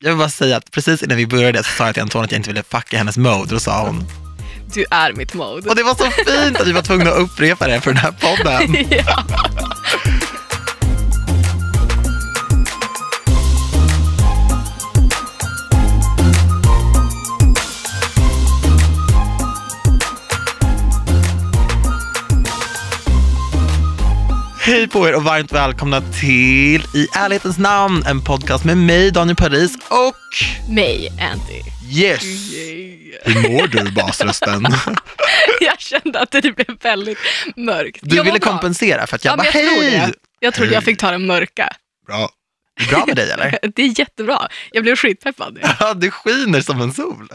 Jag vill bara säga att precis innan vi började så sa jag till Antonija att jag inte ville fucka hennes mode. Då sa hon, Du är mitt mode. och det var så fint att vi var tvungna att upprepa det för den här podden. ja. Hej på er och varmt välkomna till I ärlighetens namn, en podcast med mig, Daniel Paris och Mig, Anty. Yes! Hur mår du, basrösten? Jag kände att det blev väldigt mörkt. Du Jag ville kompensera för att jag Ja, bara, jag tror hej! det. Jag trodde jag fick ta den mörka. Bra. Bra med dig eller? Det är jättebra. Jag blev skitpeppad. Ja, du skiner som en sol.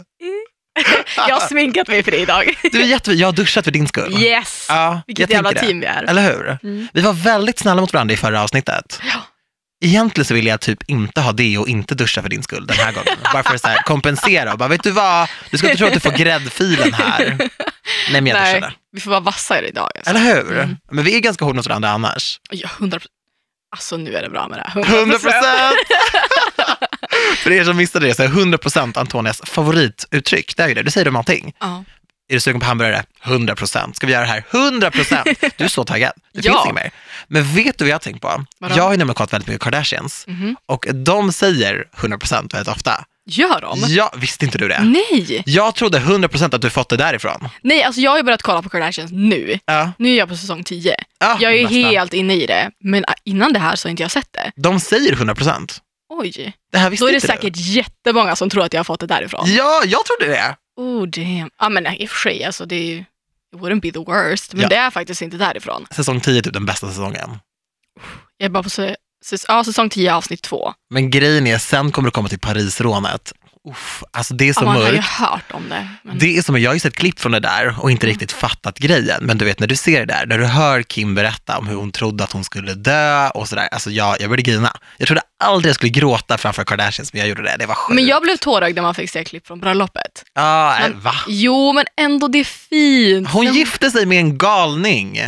Jag har sminkat mig för det idag. Du är jätte... Jag har duschat för din skull. Yes! Ja, Vilket jävla team vi är. Eller hur? Mm. Vi var väldigt snälla mot varandra i förra avsnittet. Ja. Egentligen så vill jag typ inte ha det och inte duscha för din skull den här gången. Bara för att så här, kompensera och bara, vet du vad? Du ska inte tro att du får gräddfilen här. Nej, men jag Nej, duschade. vi får vara vassare idag. Alltså. Eller hur? Mm. Men vi är ganska hårda mot varandra annars. Ja, 100 Alltså nu är det bra med det. 100 procent! För er som missade det så är 100 procent Antonias favorituttryck. Det är ju det. Du säger om allting. Ja. Är du sugen på hamburgare? 100 procent. Ska vi göra det här? 100 procent. Du är så taggad. Det Ja. finns inget mer. Men vet du vad jag har tänkt på? Vadå? Jag har ju nämligen kollat väldigt mycket Kardashians Mhm. och de säger 100 procent väldigt ofta. Gör de? Ja, visste inte du det? Nej! Jag trodde 100 procent att du fått det därifrån. Nej, alltså jag har ju börjat kolla på Kardashians nu. Ja. Nu är jag på säsong 10. ja Jag är bästa. helt inne i det, men innan det här så har inte jag sett det. De säger 100 procent. Oj, Det här visste då är det inte säkert jättemånga som tror att jag har fått det därifrån. du. Ja, jag trodde det. Oh damn. Ja men i och för sig, alltså det är ju, it wouldn't be the worst, men Ja. det är faktiskt inte därifrån. Säsong 10 är typ den bästa säsongen. Jag är bara på ja, säsong 10 avsnitt 2. Men grejen är, sen kommer du komma till Parisrånet. Uff, alltså det är Ja, så man har ju mörkt. hört om det. Men, Det är som, jag har ju sett klipp från det där och inte Mm. riktigt fattat grejen. Men du vet när du ser det där, när du hör Kim berätta om hur hon trodde att hon skulle dö och sådär. Alltså jag, jag började grina. Jag trodde aldrig jag skulle gråta framför Kardashians, men jag gjorde det. Det var sjukt. men jag blev tårögd när man fick se klipp från bröllopet. Ja, äh, Men- va? Jo, men ändå det är fint. Hon Den- gifte sig med en galning.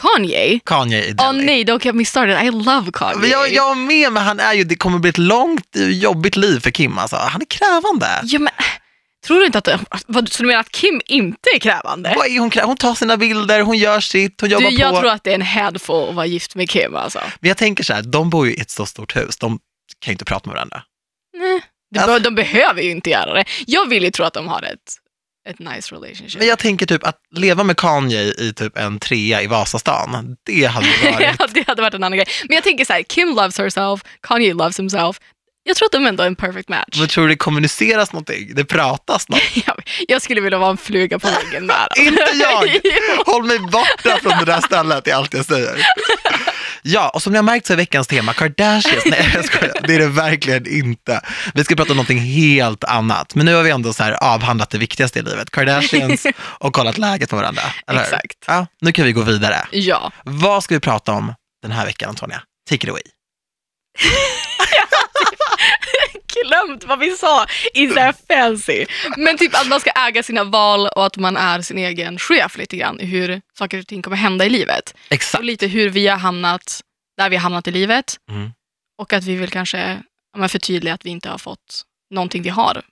Kanye? Kanye i Åh Delhi. nej, don't get me started. I love Kanye. Men jag, jag med, men han är ju, det kommer bli ett långt, jobbigt liv för Kim alltså. Han är krävande. Ja, men, tror du inte att, vad, så du menar att Kim inte är krävande? Vad är hon, hon tar sina bilder, hon gör sitt, hon jobbar Du, jag på. tror att det är en handful att vara gift med Kim alltså. Men jag tänker så här, de bor ju i ett så stort hus, de kan ju inte prata med varandra. Nej. De, Alltså- de behöver ju inte göra det. Jag vill ju tro att de har ett, ett nice relationship. Men jag tänker typ att leva med Kanye i typ en trea i Vasastan, det hade varit... ja, det hade varit en annan grej. Men jag tänker så här, Kim loves herself, Kanye loves himself. Jag tror att de ändå är en perfect match. Men tror du det kommuniceras någonting? Det pratas något? jag, skulle vilja vara en fluga på väggen där. Inte jag! Håll mig borta från det där stället, det är allt jag säger. Ja, och som ni har märkt så är veckans tema Kardashians. Nej, jag skojar. Det är det verkligen inte. Vi ska prata om någonting helt annat. Men nu har vi ändå så här avhandlat det viktigaste i livet, Kardashians, och kollat läget med varandra. Eller? Exakt. Ja, nu kan vi gå vidare. Ja. Vad ska vi prata om den här veckan, Antonia? Take it away. glömt vad vi sa i så här fancy. Men typ att man ska äga sina val och att man är sin egen chef lite grann i hur saker och ting kommer hända i livet. Och Exakt. lite hur vi har hamnat där vi har hamnat i livet. Mm. Och att vi vill kanske ja, förtydliga att vi inte har fått någonting vi har.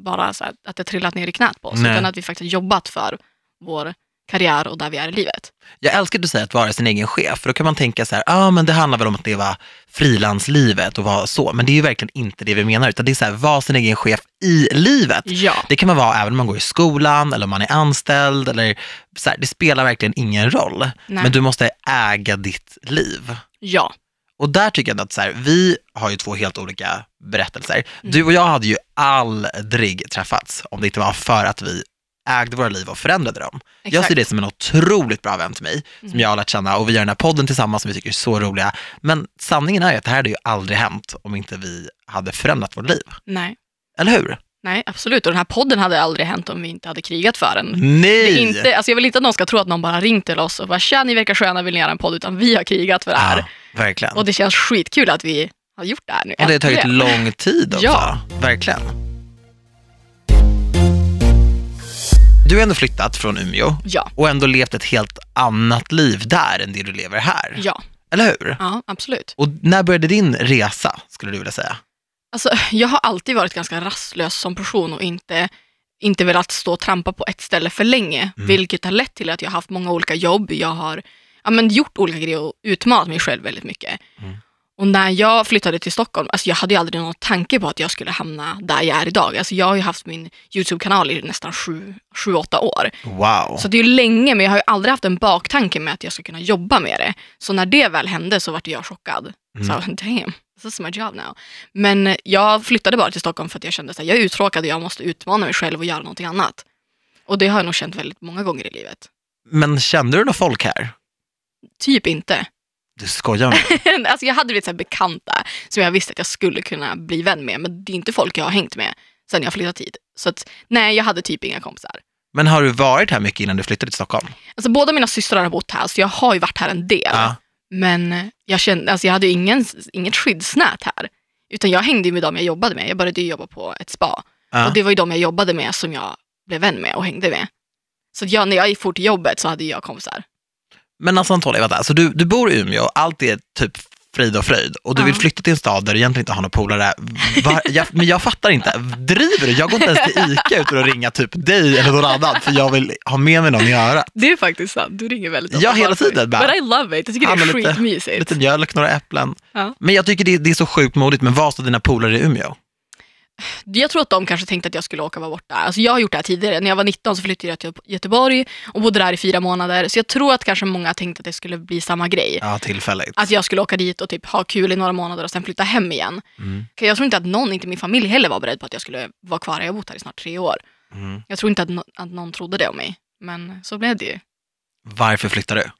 Bara så här, att det trillat ner i knät på oss. Nej. Utan att vi faktiskt jobbat för vår karriär och där vi är i livet. Jag älskar att du säger att vara sin egen chef, för då kan man tänka så här, ja ah, men det handlar väl om att leva frilanslivet och vara så, men det är ju verkligen inte det vi menar, utan det är så här, vara sin egen chef i livet. Ja. Det kan man vara även om man går i skolan eller om man är anställd, eller så här, det spelar verkligen ingen roll. Nej. Men du måste äga ditt liv. Ja. Och där tycker jag att så här, vi har ju två helt olika berättelser. Du och jag hade ju aldrig träffats om det inte var för att vi ägde våra liv och förändrade dem. Jag Exakt. ser det som en otroligt bra vän till mig, som Mm. jag har lärt känna och vi gör den här podden tillsammans som vi tycker är så roliga. Men sanningen är ju att det här hade ju aldrig hänt om inte vi hade förändrat vårt liv. Nej. Eller hur? Nej, absolut. Och den här podden hade aldrig hänt om vi inte hade krigat för den. Nej! Det är inte, alltså jag vill inte att någon ska tro att någon bara ringt till oss och bara “tja, ni verkar sköna, vill ni göra en podd?” utan vi har krigat för det här. ja, verkligen. Och det känns skitkul att vi har gjort det här nu. Och det har tagit lång tid också. Ja. Verkligen. Du har ändå flyttat från Umeå Ja, och ändå levt ett helt annat liv där än det du lever här. ja, Eller hur? ja, absolut. Och när började din resa, skulle du vilja säga? Alltså, jag har alltid varit ganska rastlös som person och inte, inte velat stå och trampa på ett ställe för länge. Mm. Vilket har lett till att jag har haft många olika jobb. Jag har ja, men, gjort olika grejer och utmanat mig själv väldigt mycket. Mm. Och när jag flyttade till Stockholm, alltså jag hade ju aldrig någon tanke på att jag skulle hamna där jag är idag. Alltså jag har ju haft min YouTube-kanal i nästan sju, sju, åtta år. Wow. Så det är ju länge, men jag har ju aldrig haft en baktanke med att jag ska kunna jobba med det. Så när det väl hände så vart jag chockad. Mm. Så damn, this is my job now. Men jag flyttade bara till Stockholm för att jag kände att jag är uttråkad och jag måste utmana mig själv och göra någonting annat. Och det har jag nog känt väldigt många gånger i livet. Men kände du några folk här? Typ inte. Du skojar med alltså jag hade lite så bekanta som jag visste att jag skulle kunna bli vän med, men det är inte folk jag har hängt med sen jag flyttade hit. Så att, nej, jag hade typ inga kompisar. Men har du varit här mycket innan du flyttade till Stockholm? Alltså båda mina systrar har bott här, så jag har ju varit här en del. Ja. Men jag, kände, alltså jag hade ju ingen, inget skyddsnät här. Utan jag hängde med dem jag jobbade med. Jag började jobba på ett spa. Ja. Och det var ju de jag jobbade med som jag blev vän med och hängde med. Så jag, när jag gick fort till jobbet så hade jag kompisar. Men alltså Antonija, vänta. Så du, du bor i Umeå, allt är typ frid och fröjd och du Ja. vill flytta till en stad där du egentligen inte har några polare. Var, jag, men jag fattar inte, driver du? Jag går inte ens till ICA utan att ringa typ dig eller någon annan för jag vill ha med mig någon att göra. Det är faktiskt sant. Du ringer väldigt ofta. Ja, hela tiden bara. But I love it. Jag tycker det är lite- skitmysigt. Lite mjölk, några äpplen. Ja. Men jag tycker det, det är så sjukt modigt, men vad står dina polare i Umeå? Jag tror att de kanske tänkte att jag skulle åka och vara borta. Alltså jag har gjort det här tidigare. När jag var 19 så flyttade jag till Göteborg och bodde där i fyra månader. Så jag tror att kanske många tänkte att det skulle bli samma grej. Ja, tillfälligt. Att jag skulle åka dit och typ ha kul i några månader och sen flytta hem igen. Mm. Jag tror inte att någon, inte min familj heller var beredd på att jag skulle vara kvar. Jag har bott här i snart tre år. Mm. Jag tror inte att, no- att någon trodde det om mig. Men så blev det ju. Varför flyttar du?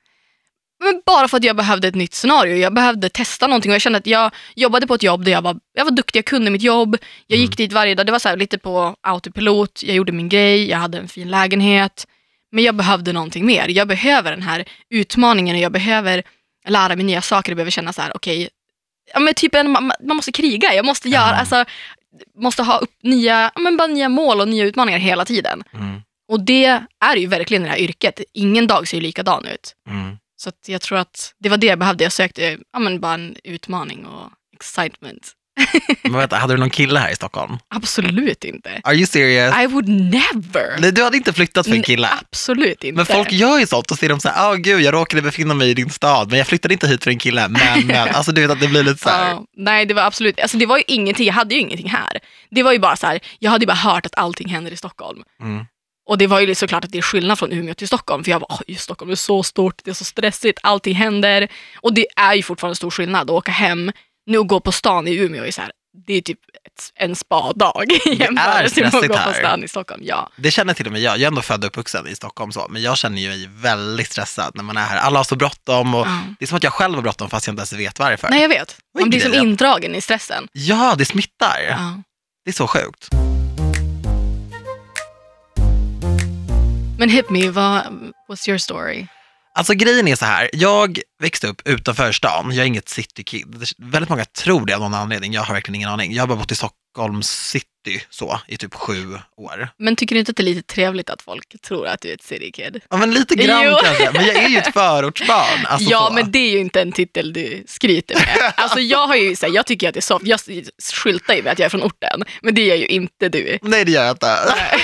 Men bara för att jag behövde ett nytt scenario. Jag behövde testa någonting och jag kände att jag jobbade på ett jobb där jag var, jag var duktig, jag kunde mitt jobb. Jag gick dit varje dag. Det var så här, lite på autopilot. Jag gjorde min grej, jag hade en fin lägenhet. Men jag behövde någonting mer. Jag behöver den här utmaningen och jag behöver lära mig nya saker. Jag behöver känna så här, okej, ja, men typ en, man, man måste kriga. Jag måste göra, Ja. alltså, måste ha upp nya, ja, men bara nya mål och nya utmaningar hela tiden. Mm. Och det är ju verkligen det här yrket. Ingen dag ser ju likadan ut. Mm. Så jag tror att det var det jag behövde. Jag sökte ja, men bara en utmaning och excitement. Men vänta, hade du någon kille här i Stockholm? Absolut inte. Are you serious? I would never. Nej, du hade inte flyttat för en kille? Absolut inte. Men folk gör ju sånt och ser de så här, åh gud, jag råkade befinna mig i din stad, men jag flyttade inte hit för en kille. Men, men alltså du vet att det blir lite så här. Ja, nej, det var absolut, alltså det var ju ingenting, jag hade ju ingenting här. Det var ju bara så här, jag hade ju bara hört att allting händer i Stockholm. Mm. Och det var ju såklart att det är skillnad från Umeå till Stockholm, för jag bara, oj, Stockholm är så stort, det är så stressigt, allting händer. Och det är ju fortfarande stor skillnad att åka hem, nu och gå på stan i Umeå är så här, det är typ ett, en spadag i jämförelse med att gå på stan i Stockholm. Ja. Det känner till och med jag. Jag är ändå född och uppvuxen i Stockholm, så, men jag känner ju mig väldigt stressad när man är här. Alla har så bråttom och Ja. det är som att jag själv har bråttom fast jag inte ens vet varför. Nej, jag vet. Man blir som indragen i stressen. Ja, det smittar. Ja. Det är så sjukt. Men hit me, vad, what's your story? Alltså grejen är så här, jag växte upp utanför stan, jag är inget citykid. Väldigt många tror det av någon anledning, jag har verkligen ingen aning. Jag har bara bott i Stockholms city så, i typ sju år. Men tycker du inte att det är lite trevligt att folk tror att du är ett city kid? Ja men lite grann Jo. kanske, men jag är ju ett förortsbarn. Alltså ja, så. men det är ju inte en titel du skryter med. Alltså jag har ju, så här, jag tycker att det är soft. Jag skyltar ju med att jag är från orten, men det är ju inte du. Nej det gör jag inte.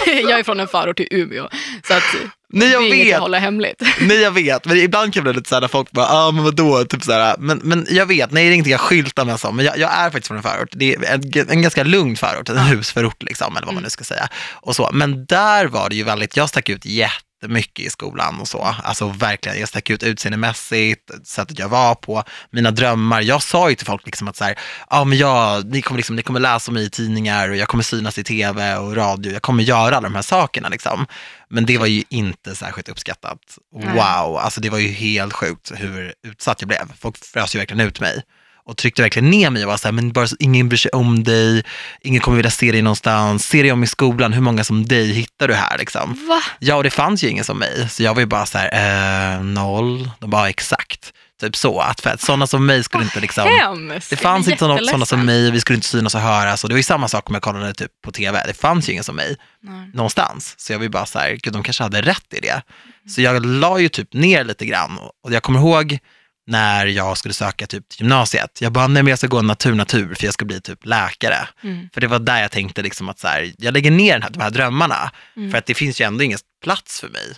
Jag är från en förort till Umeå, så att Nej det jag är inget jag vet, håller hemligt. nej jag vet, men ibland kan det bli lite såhär när folk bara, ja ah, men vadå, typ såhär, men, men jag vet, nej det är ingenting jag skyltar med som, men jag, jag är faktiskt från en förort. Det är en, en ganska lugn förort, en husförort liksom, eller vad man nu ska säga. Och så. Men där var det ju väldigt, jag stack ut jättemycket i skolan och så. Alltså verkligen, jag stack ut utseendemässigt, sättet jag var på, mina drömmar. Jag sa ju till folk liksom att så här, ja men jag, ni, kommer liksom, ni kommer läsa om mig i tidningar och jag kommer synas i tv och radio, jag kommer göra alla de här sakerna liksom. Men det var ju inte särskilt uppskattat. Wow, alltså det var ju helt sjukt hur utsatt jag blev. Folk frös ju verkligen ut mig och tryckte verkligen ner mig och var så här, men bara så, ingen bryr sig om dig, ingen kommer vilja se dig någonstans, se dig om i skolan, hur många som dig hittar du här liksom? Va? Ja, och det fanns ju ingen som mig, så jag var ju bara så här, eh, noll, de bara exakt, typ så, att för att sådana som mig skulle inte liksom, Hemskt. det fanns inte sådana, sådana som mig, vi skulle inte synas och höras och det var ju samma sak om jag kollade typ på tv, det fanns ju ingen som mig Nej. någonstans. Så jag var ju bara så här, gud de kanske hade rätt i det. Så jag la ju typ ner lite grann och jag kommer ihåg när jag skulle söka typ till gymnasiet. Jag bara, nej men jag ska gå natur-natur för jag ska bli typ läkare. Mm. För det var där jag tänkte liksom att så här, jag lägger ner den här, de här drömmarna. Mm. För att det finns ju ändå ingen plats för mig.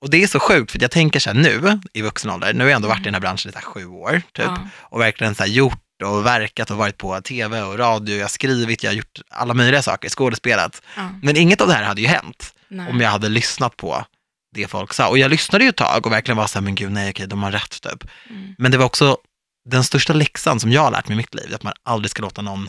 Och det är så sjukt, för jag tänker så här nu i vuxen ålder, nu har jag ändå varit i den här branschen i så sju år typ. Ja. Och verkligen så här gjort och verkat och varit på tv och radio, jag har skrivit, jag har gjort alla möjliga saker, skådespelat. Ja. Men inget av det här hade ju hänt Nej. om jag hade lyssnat på det folk sa. Och jag lyssnade ju ett tag och verkligen var så här, men gud nej okej, de har rätt typ. Mm. Men det var också den största läxan som jag har lärt mig i mitt liv, att man aldrig ska låta någon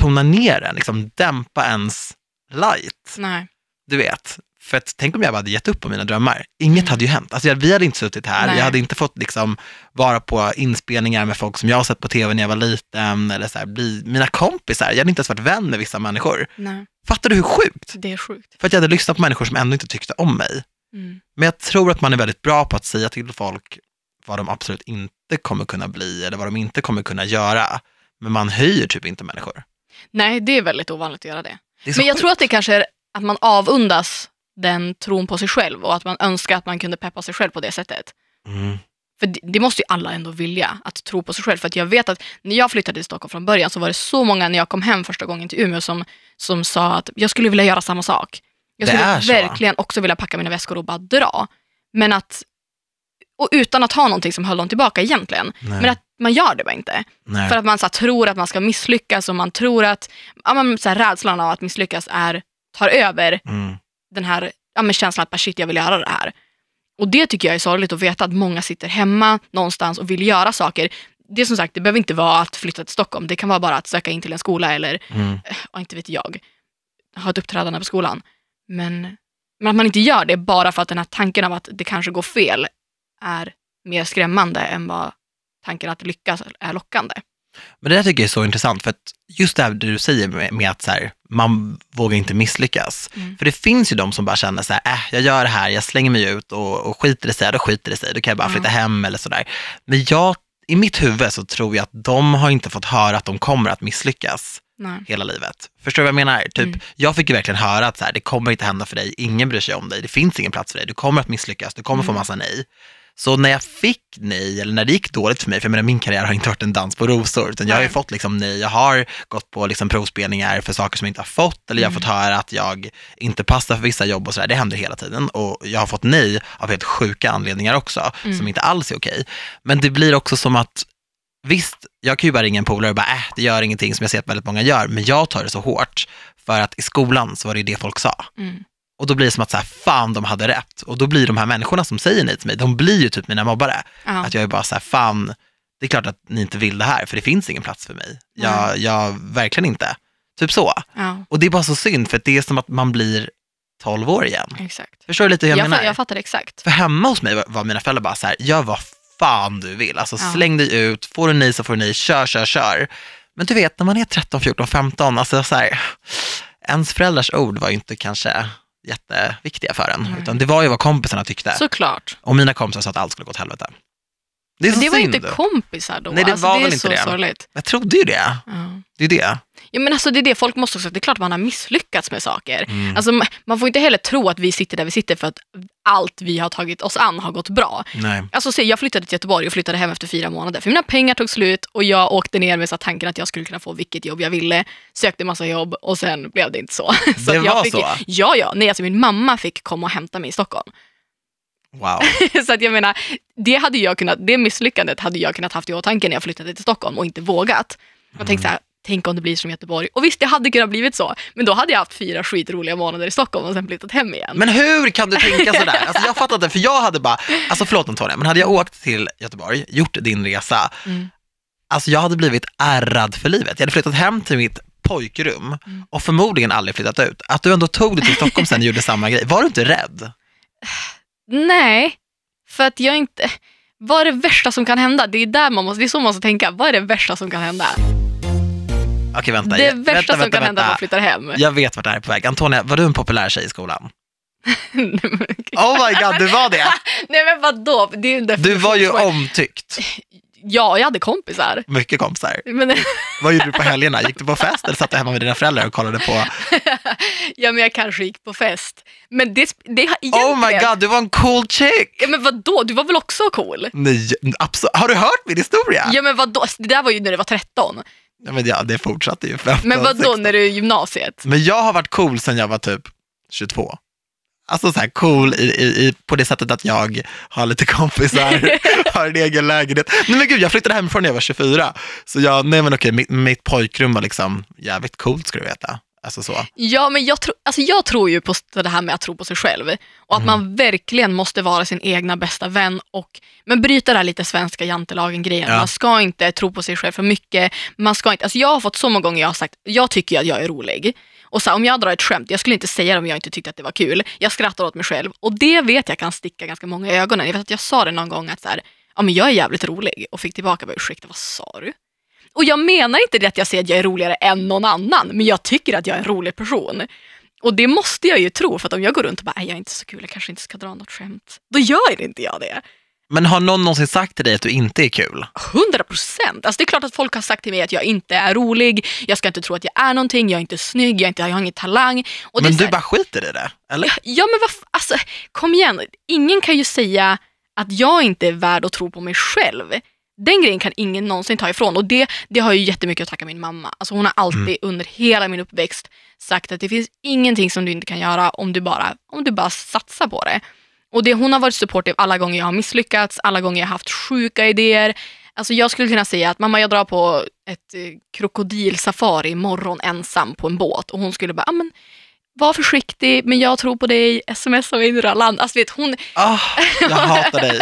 tona ner en, liksom dämpa ens light. Nej. Du vet, för att tänk om jag hade gett upp på mina drömmar. Inget Mm. hade ju hänt. Alltså jag, vi hade inte suttit här, Nej. jag hade inte fått liksom vara på inspelningar med folk som jag har sett på tv när jag var liten, eller så här, bli mina kompisar. Jag hade inte ens varit vän med vissa människor. Nej. Fattar du hur sjukt? Det är sjukt. För att jag hade lyssnat på människor som ändå inte tyckte om mig. Mm. Men jag tror att man är väldigt bra på att säga till folk vad de absolut inte kommer kunna bli eller vad de inte kommer kunna göra. Men man höjer typ inte människor. Nej, det är väldigt ovanligt att göra det. Det Men jag sjukt. tror att det kanske är att man avundas den tron på sig själv och att man önskar att man kunde peppa sig själv på det sättet. Mm. För det, det måste ju alla ändå vilja, att tro på sig själv. För att jag vet att när jag flyttade till Stockholm från början så var det så många när jag kom hem första gången till Umeå som, som sa att jag skulle vilja göra samma sak. Jag skulle verkligen också vilja packa mina väskor och bara dra. Men att, och utan att ha någonting som höll dem tillbaka egentligen. Nej. Men att man gör det bara inte. Nej. För att man så här, tror att man ska misslyckas och man tror att ja, men, så här, rädslan av att misslyckas är, tar över Mm. den här ja, men känslan att bara, shit, jag vill göra det här. Och det tycker jag är sorgligt att veta att många sitter hemma någonstans och vill göra saker. Det som sagt, det behöver inte vara att flytta till Stockholm. Det kan vara bara att söka in till en skola eller, Mm. ja, inte vet jag, ha ett uppträdande på skolan. Men, men att man inte gör det bara för att den här tanken av att det kanske går fel är mer skrämmande än vad tanken att lyckas är lockande. Men det där tycker jag är så intressant, för att just det här du säger med, med att så här, man vågar inte misslyckas. Mm. För det finns ju de som bara känner så här, äh, jag gör det här, jag slänger mig ut och, och skiter det sig, då skiter det sig, då kan jag bara flytta hem eller sådär. Men jag, i mitt huvud så tror jag att de har inte fått höra att de kommer att misslyckas Nej. hela livet. Förstår du vad jag menar? Typ, Mm. Jag fick ju verkligen höra att så här, det kommer inte hända för dig, ingen bryr sig om dig, det finns ingen plats för dig, du kommer att misslyckas, du kommer få Mm. massa nej. Så när jag fick nej, eller när det gick dåligt för mig, för jag menar min karriär har inte varit en dans på rosor, utan jag har ju fått liksom nej, jag har gått på liksom provspelningar för saker som jag inte har fått, eller jag har Mm. fått höra att jag inte passar för vissa jobb och sådär, det händer hela tiden. Och jag har fått nej av helt sjuka anledningar också, Mm. som inte alls är okej. Men det blir också som att Visst, jag kan ju bara ringa en polare och bara, äh, det gör ingenting som jag ser att väldigt många gör, men jag tar det så hårt. För att i skolan så var det ju det folk sa. Mm. Och då blir det som att så här, fan de hade rätt. Och då blir de här människorna som säger nej till mig, de blir ju typ mina mobbare. Ja. Att jag är bara så här, fan, det är klart att ni inte vill det här, för det finns ingen plats för mig. Jag, jag verkligen inte. Typ så. ja, Och det är bara så synd, för det är som att man blir 12 år igen. exakt. Förstår du lite hur jag, Jag, menar? fa- jag fattar exakt. För hemma hos mig var, mina föräldrar bara så här, gör vad fan du vill. Alltså släng dig ut, får du nej så får du nej, kör, kör, kör. Men du vet, när man är 13, 14, 15, alltså så här, ens föräldrars ord var ju inte kanske jätteviktiga för en, Nej. utan det var ju vad kompisarna tyckte. Såklart. Och mina kompisar sa att allt skulle gå åt helvete. Det är Men det var synd. inte kompisar då. Nej, det alltså, var det väl inte så det. sorgligt. Jag trodde ju det. Ja. Det är det. Ja, men alltså det är det folk måste också, det är klart man har misslyckats med saker. Mm. Alltså, ma- man får inte heller tro att vi sitter där vi sitter för att allt vi har tagit oss an har gått bra. Nej. Alltså, se, jag flyttade till Göteborg och flyttade hem efter fyra månader för mina pengar tog slut och jag åkte ner med så tanken att jag skulle kunna få vilket jobb jag ville, sökte massa jobb och sen blev det inte så. så Det var fick, så? Ja, ja. Nej, alltså min mamma fick komma och hämta mig i Stockholm. Wow. så att jag menar, det, hade jag kunnat, det misslyckandet hade jag kunnat haft i åtanke när jag flyttade till Stockholm och inte vågat. Jag tänkte så här, tänk om det blir som Göteborg. Och visst, det hade kunnat blivit så. Men då hade jag haft fyra skitroliga månader i Stockholm och sen flyttat hem igen. Men hur kan du tänka sådär? Alltså jag fattar inte, för jag hade bara, alltså förlåt Antonija, men hade jag åkt till Göteborg, gjort din resa, Mm. alltså jag hade blivit ärrad för livet. Jag hade flyttat hem till mitt pojkrum Mm. och förmodligen aldrig flyttat ut. Att du ändå tog dig till Stockholm sen och gjorde samma grej, var du inte rädd? Nej, för att jag inte... Vad är det värsta som kan hända? Det är, där man måste, det är så man måste tänka. Vad är det värsta som kan hända? Okej vänta, det vänta, värsta som vänta, kan hända är att man vänta. flyttar hem. Jag vet vart det här är på väg. Antonija, var du en populär tjej i skolan? Oh my god, du var det! Nej men vadå? Det är en Du var ju omtyckt. Ja, jag hade kompisar. Mycket kompisar. Men, Vad gjorde du på helgerna? Gick du på fest eller satt du hemma med dina föräldrar och kollade på? ja, men jag kanske gick på fest. Men det, det har Oh my egentligen- god, du var en cool chick! Ja, men vadå? Du var väl också cool? Nej, absolut. Har du hört min historia? Ja, men vadå? Alltså, Det där var ju när du var 13. Ja, men ja, det fortsatte ju. 15, Men vadå 16. när du är i gymnasiet? Men jag har varit cool sedan jag var typ 22. Alltså så här cool i, i, i, på det sättet att jag har lite kompisar, har en egen lägenhet. Nej men gud, jag flyttade hemifrån när jag var 24. Så jag, nej men okej, mitt, mitt pojkrum var liksom jävligt coolt ska du veta. Alltså så. Ja, men jag, tro, alltså jag tror ju på det här med att tro på sig själv. Och att Mm. man verkligen måste vara sin egna bästa vän. Och, men bryta det här lite svenska jantelagen-grejen. Ja. Man ska inte tro på sig själv för mycket. Man ska inte, alltså jag har fått så många gånger jag har sagt, jag tycker att jag är rolig. Och så här, om jag drar ett skämt, jag skulle inte säga det om jag inte tyckte att det var kul. Jag skrattar åt mig själv. Och det vet jag kan sticka ganska många i ögonen. Jag vet att jag sa det någon gång att så här, ja, men jag är jävligt rolig. Och fick tillbaka, bara, ursäkta vad sa du? Och jag menar inte det att jag säger att jag är roligare än någon annan, men jag tycker att jag är en rolig person. Och det måste jag ju tro, för att om jag går runt och bara, "Nej, jag är inte så kul, jag kanske inte ska dra något skämt. Då gör inte jag det. Men har någon någonsin sagt till dig att du inte är kul? 100 procent. Alltså det är klart att folk har sagt till mig att jag inte är rolig, jag ska inte tro att jag är någonting, jag är inte snygg, jag, inte, jag har ingen talang. Och Men du här- bara skiter i det, eller? Ja men vad, alltså kom igen. Ingen kan ju säga att jag inte är värd att tro på mig själv. Den grejen kan ingen någonsin ta ifrån och det, det har ju jättemycket att tacka min mamma. Alltså hon har alltid Mm. under hela min uppväxt sagt att det finns ingenting som du inte kan göra om du bara, om du bara satsar på det. Och det, hon har varit supportive alla gånger jag har misslyckats, alla gånger jag har haft sjuka idéer. Alltså jag skulle kunna säga att mamma jag drar på ett eh, krokodilsafari imorgon ensam på en båt och hon skulle bara, ah, men var försiktig, men jag tror på dig, smsa mig har landat. Alltså, vet, hon, Ah, jag hatar dig.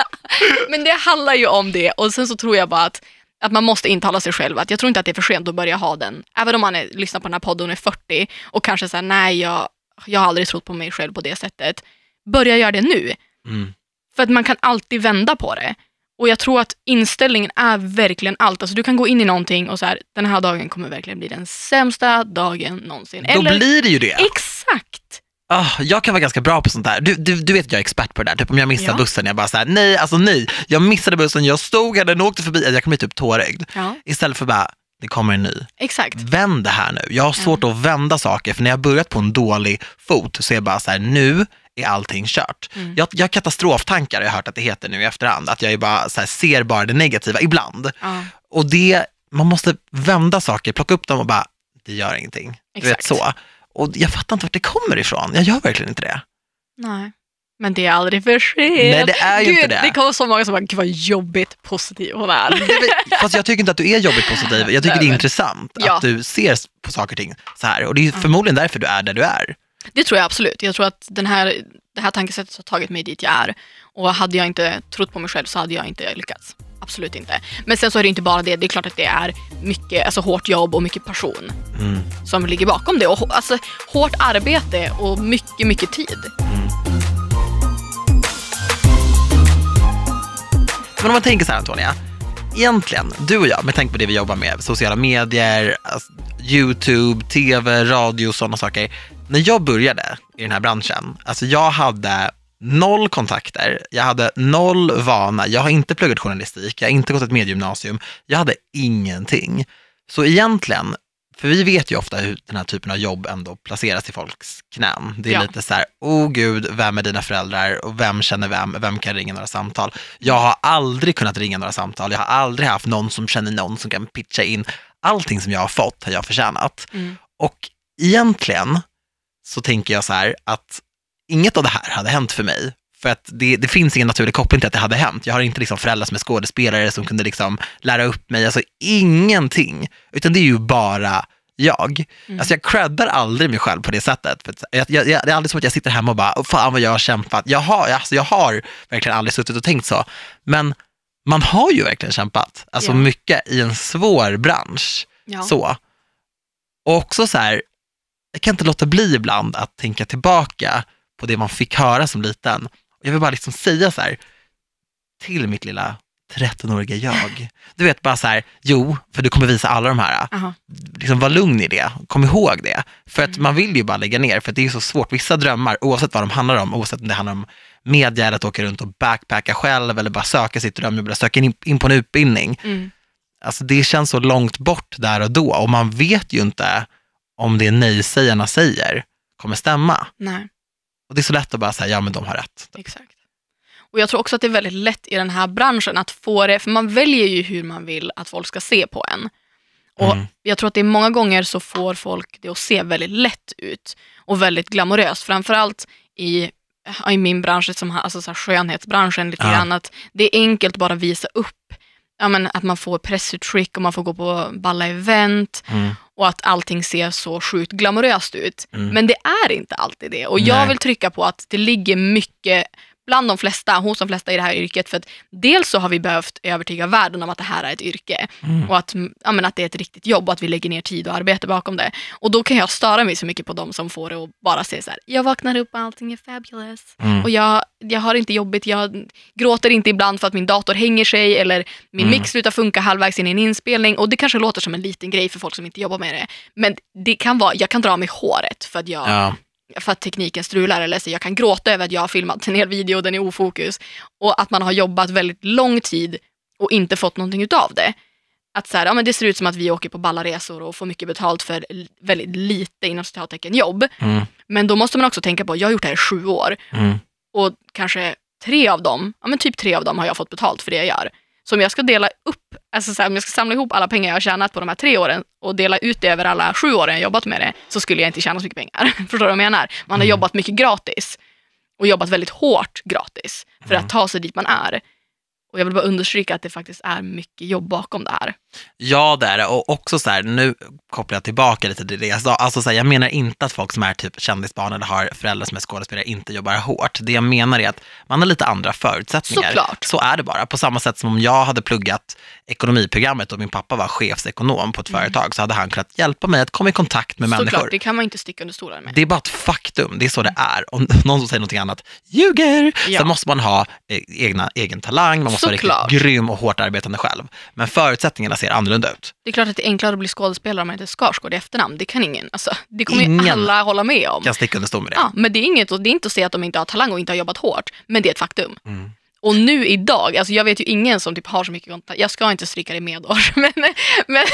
men det handlar ju om det och sen så tror jag bara att, att man måste intala sig själv att jag tror inte att det är för sent att börja ha den. Även om man är, lyssnar på den här podden och är 40 och kanske säger nej, jag, jag har aldrig trott på mig själv på det sättet. Börja göra det nu. Mm. För att man kan alltid vända på det. Och jag tror att inställningen är verkligen allt. Alltså du kan gå in i någonting och så här, den här dagen kommer verkligen bli den sämsta dagen någonsin. Då blir det ju det. Exakt! Ah, jag kan vara ganska bra på sånt där. Du, du, du vet jag är expert på det där. Typ om jag missar Ja. bussen, jag bara såhär, nej, alltså nej. Jag missade bussen, jag stod här, den åkte förbi, jag kan bli typ tårögd. Ja, Istället för bara, det kommer en ny. exakt. Vänd det här nu. Jag har svårt att vända saker, för när jag börjat på en dålig fot så är jag bara så här, nu är allting kört. Mm. Jag, jag har katastroftankar, har jag hört att det heter nu i efterhand. Att jag bara här, ser bara det negativa ibland. Ja. Och det, man måste vända saker, plocka upp dem och bara, det gör ingenting. Du vet Exakt. så. Och jag fattar inte vart det kommer ifrån. Jag gör verkligen inte det. Nej. Men det är aldrig för sent. Nej, det är ju Gud, inte det. Det kommer så många som bara, gud vad jobbigt positiv hon är. Är Fast jag tycker inte att du är jobbigt positiv. Jag tycker det är intressant Ja. att du ser på saker och ting så här. Och det är förmodligen därför du är där du är. Det tror jag absolut. Jag tror att den här, det här tankesättet har tagit mig dit jag är. Och hade jag inte trott på mig själv så hade jag inte lyckats. Absolut inte. Men sen så är det inte bara det. Det är klart att det är mycket alltså, hårt jobb och mycket passion Mm. som ligger bakom det. Och, alltså, hårt arbete och mycket, mycket tid. Men om man tänker så här Antonia, egentligen, du och jag, med tanke på det vi jobbar med, sociala medier, alltså, YouTube, tv, radio, sådana saker. När jag började i den här branschen, alltså jag hade noll kontakter, jag hade noll vana, jag har inte pluggat journalistik, jag har inte gått ett mediegymnasium, jag hade ingenting. Så egentligen, för vi vet ju ofta hur den här typen av jobb ändå placeras i folks knän. Det är Ja. lite så här, oh gud, vem är dina föräldrar och vem känner vem, vem kan ringa några samtal? Jag har aldrig kunnat ringa några samtal, jag har aldrig haft någon som känner någon som kan pitcha in. Allting som jag har fått har jag förtjänat. Mm. Och egentligen så tänker jag så här att inget av det här hade hänt för mig. För att det, det finns ingen naturlig koppling till att det hade hänt. Jag har inte liksom föräldrar som är skådespelare som kunde liksom lära upp mig, alltså ingenting. Utan det är ju bara jag. Mm. Alltså jag creddar aldrig mig själv på det sättet. För jag, jag, jag, det är aldrig som att jag sitter hemma och bara, "Åh, fan vad jag har kämpat. Jag har, alltså jag har verkligen aldrig suttit och tänkt så. Men man har ju verkligen kämpat, alltså Ja. mycket i en svår bransch. Ja. Så. Och också så här, jag kan inte låta bli ibland att tänka tillbaka på det man fick höra som liten. Jag vill bara liksom säga så här, till mitt lilla 13-åriga jag. Du vet bara så här, jo, för du kommer visa alla de här. Aha. Liksom var lugn i det, kom ihåg det. För att Mm. man vill ju bara lägga ner, för det är så svårt. Vissa drömmar, oavsett vad de handlar om, oavsett om det handlar om media eller att åka runt och backpacka själv eller bara söka sitt drömjobb eller söka in, in på en utbildning. Mm. Alltså det känns så långt bort där och då och man vet ju inte om det nej-sägarna säger kommer stämma. Nej, Och det är så lätt att bara säga, ja men de har rätt. exakt. Och jag tror också att det är väldigt lätt i den här branschen att få det, för man väljer ju hur man vill att folk ska se på en. Och Mm. jag tror att det är många gånger så får folk det att se väldigt lätt ut och väldigt glamoröst. Framförallt i, i min bransch, som, alltså så här skönhetsbranschen lite Ja. grann, att det är enkelt bara att visa upp ja, men att man får pressutskick och man får gå på balla event Mm. Och att allting ser så sjukt glamoröst ut. Mm. Men det är inte alltid det. Och jag Nej. vill trycka på att det ligger mycket bland de flesta, hos de flesta i det här yrket. För att dels så har vi behövt övertyga världen om att det här är ett yrke Mm. och att, ja, men att det är ett riktigt jobb och att vi lägger ner tid och arbete bakom det. Och då kan jag störa mig så mycket på de som får det och bara säga så här, jag vaknar upp och allting är fabulous. Mm. Och jag, jag har inte jobbigt, jag gråter inte ibland för att min dator hänger sig eller min Mm. mix slutar funka halvvägs in i en inspelning. Och det kanske låter som en liten grej för folk som inte jobbar med det. Men det kan vara, jag kan dra mig håret för att, jag, Ja. För att tekniken strular. Eller så jag kan gråta över att jag har filmat en hel video och den är ofokus. Och att man har jobbat väldigt lång tid och inte fått någonting utav det. Att så här, ja, men det ser ut som att vi åker på balla resor och får mycket betalt för väldigt lite inom citattecken jobb. Mm. Men då måste man också tänka på, jag har gjort det här i sju år Mm. och kanske tre av dem, ja men typ tre av dem har jag fått betalt för det jag gör. Så om jag ska dela upp, alltså så här, om jag ska samla ihop alla pengar jag har tjänat på de här tre åren och dela ut det över alla sju åren jag jobbat med det, så skulle jag inte tjäna så mycket pengar. Förstår du vad jag menar? Man har Mm. jobbat mycket gratis och jobbat väldigt hårt gratis för Mm. att ta sig dit man är. Och jag vill bara understryka att det faktiskt är mycket jobb bakom det här. Ja, det är det. Och också så här, nu kopplar jag tillbaka lite till det jag sa. Alltså så här, jag menar inte att folk som är typ kändisbarn eller har föräldrar som är skådespelare inte jobbar hårt. Det jag menar är att man har lite andra förutsättningar. Såklart. Så är det bara. På samma sätt som om jag hade pluggat ekonomiprogrammet och min pappa var chefsekonom på ett företag så hade han kunnat hjälpa mig att komma i kontakt med människor. Såklart, det kan man inte sticka under stolen med. Det är bara ett faktum, det är så det är. Om någon som säger någonting annat ljuger. Ja. Sen måste man ha eh, egna, egen talang, man måste Såklart. vara riktigt grym och hårt arbetande själv. Men förutsättningarna ser annorlunda ut. Det är klart att det är enklare att bli skådespelare om man heter Skarsgård i efternamn. Det kan ingen, alltså, det kommer ju Ingen. alla hålla med om. Kan sticka under stol med det. Ja, men det är, inget, och det är inte att säga att de inte har talang och inte har jobbat hårt, men det är ett faktum. Mm. Och nu idag, alltså jag vet ju ingen som typ har så mycket kontakt, jag ska inte stryka dig medhårs, men, men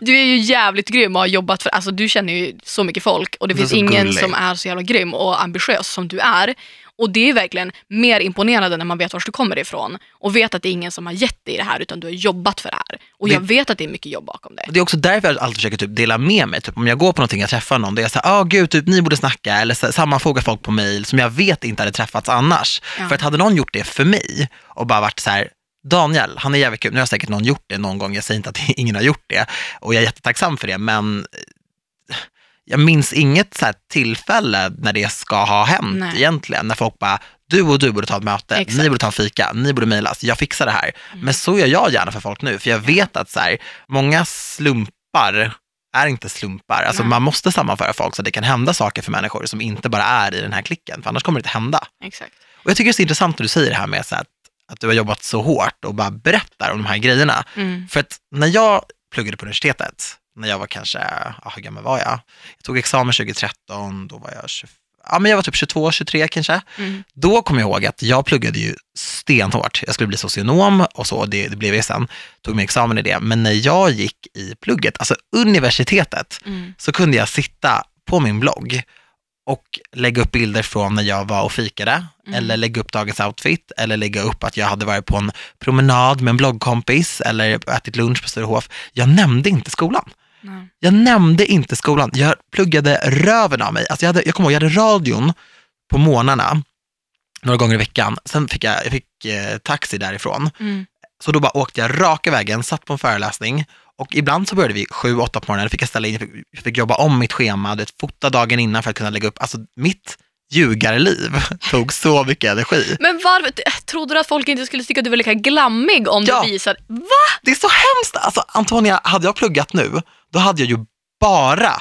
du är ju jävligt grym och har jobbat för, alltså du känner ju så mycket folk och det är finns ingen gullig. som är så jävla grym och ambitiös som du är. Och det är verkligen mer imponerande när man vet var du kommer ifrån och vet att det är ingen som har gett dig det här utan du har jobbat för det här. Och Det- jag vet att det är mycket jobb bakom det. Det är också därför jag alltid försöker typ dela med mig. Typ om jag går på någonting, jag träffar någon, då är jag såhär, ah gud, typ, ni borde snacka, eller så, sammanfoga folk på mail som jag vet inte hade träffats annars. Ja. För att hade någon gjort det för mig och bara varit så här, Daniel, han är jävligt kul, nu har säkert någon gjort det någon gång, jag säger inte att ingen har gjort det och jag är jättetacksam för det, men jag minns inget så tillfälle när det ska ha hänt Nej. egentligen, när folk bara, du och du borde ta ett möte, Exakt. Mm. ni borde ta en fika, ni borde mejlas, jag fixar det här. Men så gör jag gärna för folk nu, för jag vet att så här, många slumpar är inte slumpar. Alltså Nej. man måste sammanföra folk så att det kan hända saker för människor som inte bara är i den här klicken, för annars kommer det inte hända. Exakt. Och jag tycker det är så intressant när du säger det här med så att, att du har jobbat så hårt och bara berättar om de här grejerna. Mm. För att när jag pluggade på universitetet, när jag var kanske, ja, hur gammal var jag? Jag tog examen 2013, då var jag 25, ja men jag var typ 22, 23 kanske. Mm. Då kom jag ihåg att jag pluggade ju stenhårt. Jag skulle bli socionom och så, det, det blev jag sen. Tog min examen i det. Men när jag gick i plugget, alltså universitetet, Mm. så kunde jag sitta på min blogg och lägga upp bilder från när jag var och fikade, Mm. eller lägga upp dagens outfit, eller lägga upp att jag hade varit på en promenad med en bloggkompis, eller ätit lunch på Sturehof. Jag nämnde inte skolan. Nej. Jag nämnde inte skolan. Jag pluggade röven av mig. Alltså jag, hade, jag kommer ihåg, jag hade radion på morgnarna, några gånger i veckan. Sen fick jag, jag fick, eh, taxi därifrån. Mm. Så då bara åkte jag raka vägen, satt på en föreläsning och ibland så började vi sju, åtta på morgonen, då fick jag ställa in, jag fick, jag fick jobba om mitt schema, det fota dagen innan för att kunna lägga upp, alltså mitt ljugarliv tog så mycket energi. Men varför, trodde du att folk inte skulle tycka att du var lika glammig om Ja. du visade, va? Det är så hemskt, alltså Antonia, hade jag pluggat nu, då hade jag ju bara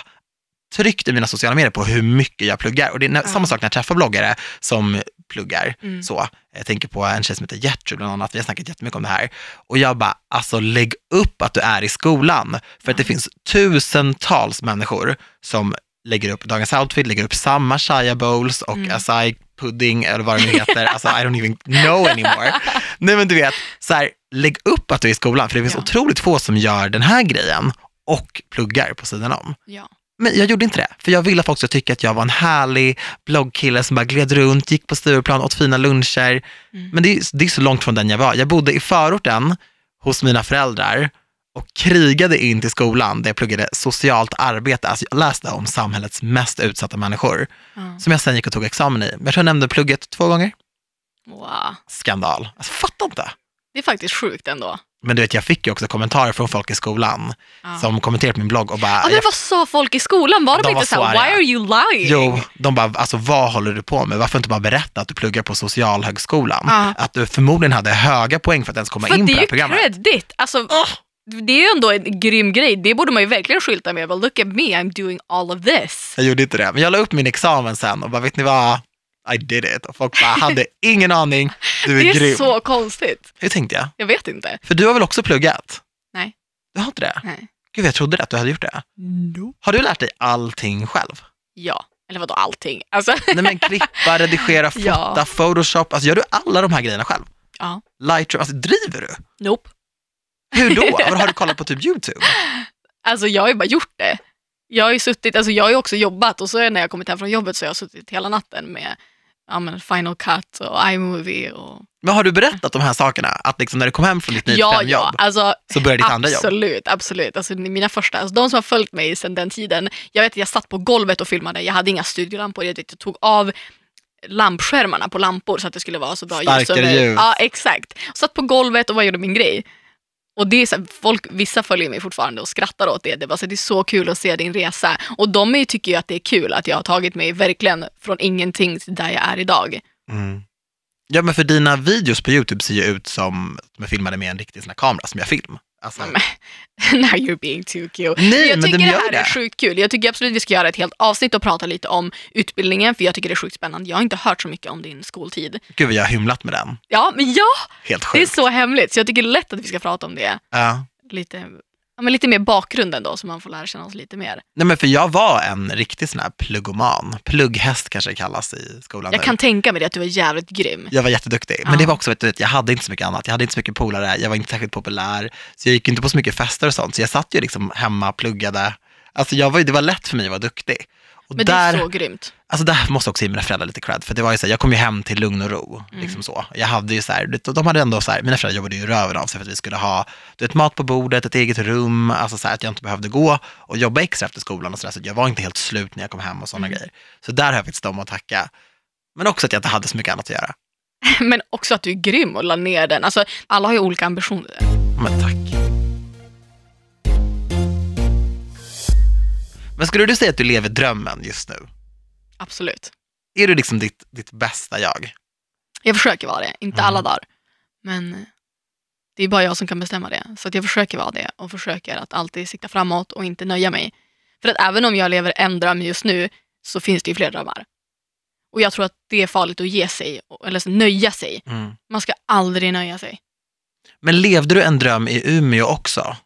tryckt i mina sociala medier på hur mycket jag pluggar. Och det är Ja. samma sak när jag träffar bloggare som pluggar. Mm. Så, jag tänker på en tjej som heter Gertrud bland annat, vi har snackat jättemycket om det här. Och jag bara, alltså lägg upp att du är i skolan. För att det finns tusentals människor som lägger upp dagens outfit, lägger upp samma shaya bowls och Mm. acai pudding eller vad det nu heter. alltså I don't even know anymore. Nej men du vet, så här, lägg upp att du är i skolan, för det finns Ja. otroligt få som gör den här grejen och pluggar på sidan om. Ja. Men jag gjorde inte det, för jag ville att folk skulle tycka att jag var en härlig bloggkille som bara gled runt, gick på Stureplan, åt fina luncher. Mm. Men det är, det är så långt från den jag var. Jag bodde i förorten hos mina föräldrar och krigade in till skolan där jag pluggade socialt arbete. Alltså jag läste om samhällets mest utsatta människor Ja. som jag sen gick och tog examen i. Men jag tror jag nämnde plugget två gånger. Wow. Skandal. Alltså fattar inte. Det är faktiskt sjukt ändå. Men du vet, jag fick ju också kommentarer från folk i skolan Ja. som kommenterade på min blogg och bara, Ja, men jag vad sa folk i skolan? Var de, De var inte så såhär, arga. why are you lying? Jo, de bara, alltså vad håller du på med? Varför inte bara berätta att du pluggar på Socialhögskolan? Ja. Att du förmodligen hade höga poäng för att ens komma För in det på det är här ju programmet. credit. Alltså, Det är ju ändå en grym grej. Det borde man ju verkligen skylta med. But look at me, I'm doing all of this. Jag gjorde inte det, men jag la upp min examen sen och bara, vet ni vad? I did it. Och folk bara, hade ingen aning. Du är, Det är grym. så konstigt. Hur tänkte jag? Jag vet inte. För du har väl också pluggat? Nej. Du har inte det? Nej. Gud, jag trodde att du hade gjort det. Har du lärt dig allting själv? Ja. Eller vadå allting? Alltså, Nej men klippa, redigera, fota, Ja. photoshop. Alltså gör du alla de här grejerna själv? ja. Lightroom, alltså driver du? Nope. Hur då? Vad har du kollat på typ YouTube? Alltså jag har ju bara gjort det. Jag har ju suttit, alltså jag har ju också jobbat och så när jag kommit hem från jobbet så har jag suttit hela natten med ja, men Final Cut och iMovie och... Men har du berättat de här sakerna? Att liksom när du kom hem från ditt 9 Ja, jobb ja, alltså så började ditt andra jobb? absolut, absolut. Alltså mina första, alltså de som har följt mig sedan den tiden, jag vet att jag satt på golvet och filmade, jag hade inga studiolampor, jag, vet, jag tog av lampskärmarna på lampor så att det skulle vara så bra ljus. Starkare ljus. Ja, exakt. Satt på golvet och bara gjorde min grej. Och det är så här, folk, vissa följer mig fortfarande och skrattar åt det. Det är, bara så, det är så kul att se din resa. Och de är, tycker ju att det är kul att jag har tagit mig verkligen från ingenting till där jag är idag. Mm. Ja, men för dina videos på YouTube ser ju ut som att de är filmade med en riktig sån här kamera som jag film. Alltså, Men, Now you're being too cute. Nej, jag tycker de det här är det. sjukt kul. Jag tycker absolut vi ska göra ett helt avsnitt och prata lite om utbildningen, för jag tycker det är sjukt spännande. Jag har inte hört så mycket om din skoltid. Gud vad jag har hymlat med den. Ja, men ja, Helt det är sjukt. så hemligt, så jag tycker det är lätt att vi ska prata om det. Ja. Lite, ja, men lite mer bakgrunden då, så man får lära känna oss lite mer. Nej, men för jag var en riktig sån här pluggoman. Plugghäst kanske det kallas i skolan Jag nu. kan tänka mig det, att du är jävligt grym. Jag var jätteduktig, men det var också, vet du, jag hade inte så mycket annat. Jag hade inte så mycket polare, jag var inte särskilt populär, så jag gick inte på så mycket fester och sånt. Så jag satt ju liksom hemma, pluggade. Alltså jag var, det var lätt för mig att vara duktig. Och Men där, det är så grymt. alltså där måste jag också ge mina föräldrar lite cred, för det var ju så här, jag kom ju hem till lugn och ro. Mm. Liksom så. Jag hade ju så här, de hade ändå så här, mina föräldrar jobbade ju röven av sig för att vi skulle ha du vet, mat på bordet, ett eget rum, alltså så här, att jag inte behövde gå och jobba extra efter skolan och så där, så jag var inte helt slut när jag kom hem och sådana Mm. grejer. Så där har jag faktiskt dem att tacka. Men också att jag inte hade så mycket annat att göra. Men också att du är grym och la ner den. Alltså, alla har ju olika ambitioner. Men tack. Men skulle du säga att du lever drömmen just nu? Absolut. Är du liksom ditt, ditt bästa jag? Jag försöker vara det, inte Mm. alla dagar. Men det är bara jag som kan bestämma det. Så att jag försöker vara det och försöker att alltid sikta framåt och inte nöja mig. För att även om jag lever en dröm just nu så finns det ju fler drömmar. Och jag tror att det är farligt att ge sig, eller nöja sig. Mm. Man ska aldrig nöja sig. Men levde du en dröm i Umeå också?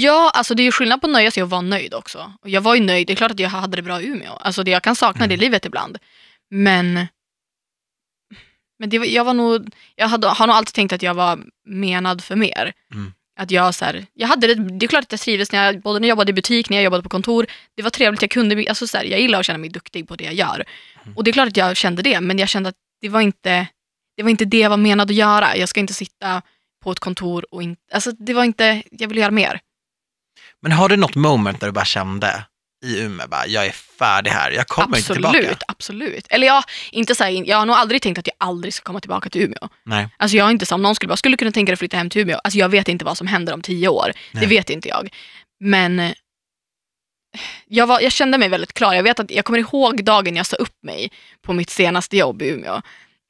Ja, alltså det är ju skillnad på att nöja sig och vara nöjd också. Och jag var ju nöjd, det är klart att jag hade det bra i Umeå. Alltså det, jag kan sakna Mm. det livet ibland. Men, men det, jag var nog, jag hade, har nog alltid tänkt att jag var menad för mer. Mm. Att jag så här, jag hade det, det är klart att jag trivdes när jag, både när jag jobbade i butik, när jag jobbade på kontor. Det var trevligt, jag kunde, alltså så här, jag gillar att känna mig duktig på det jag gör. Mm. Och det är klart att jag kände det, men jag kände att det var inte det, var inte det jag var menad att göra. Jag ska inte sitta på ett kontor och inte, alltså det var inte, jag ville göra mer. Men har du något moment där du bara kände i Umeå, bara, jag är färdig här, jag kommer inte tillbaka? Absolut, absolut. Eller jag, inte så här, jag har nog aldrig tänkt att jag aldrig ska komma tillbaka till Umeå. Nej. Alltså jag har inte, så om någon skulle bara, skulle kunna tänka dig att flytta hem till Umeå? Alltså jag vet inte vad som händer om tio år. Nej. Det vet inte jag. Men jag, var, jag kände mig väldigt klar. Jag vet att jag kommer ihåg dagen jag sa upp mig på mitt senaste jobb i Umeå.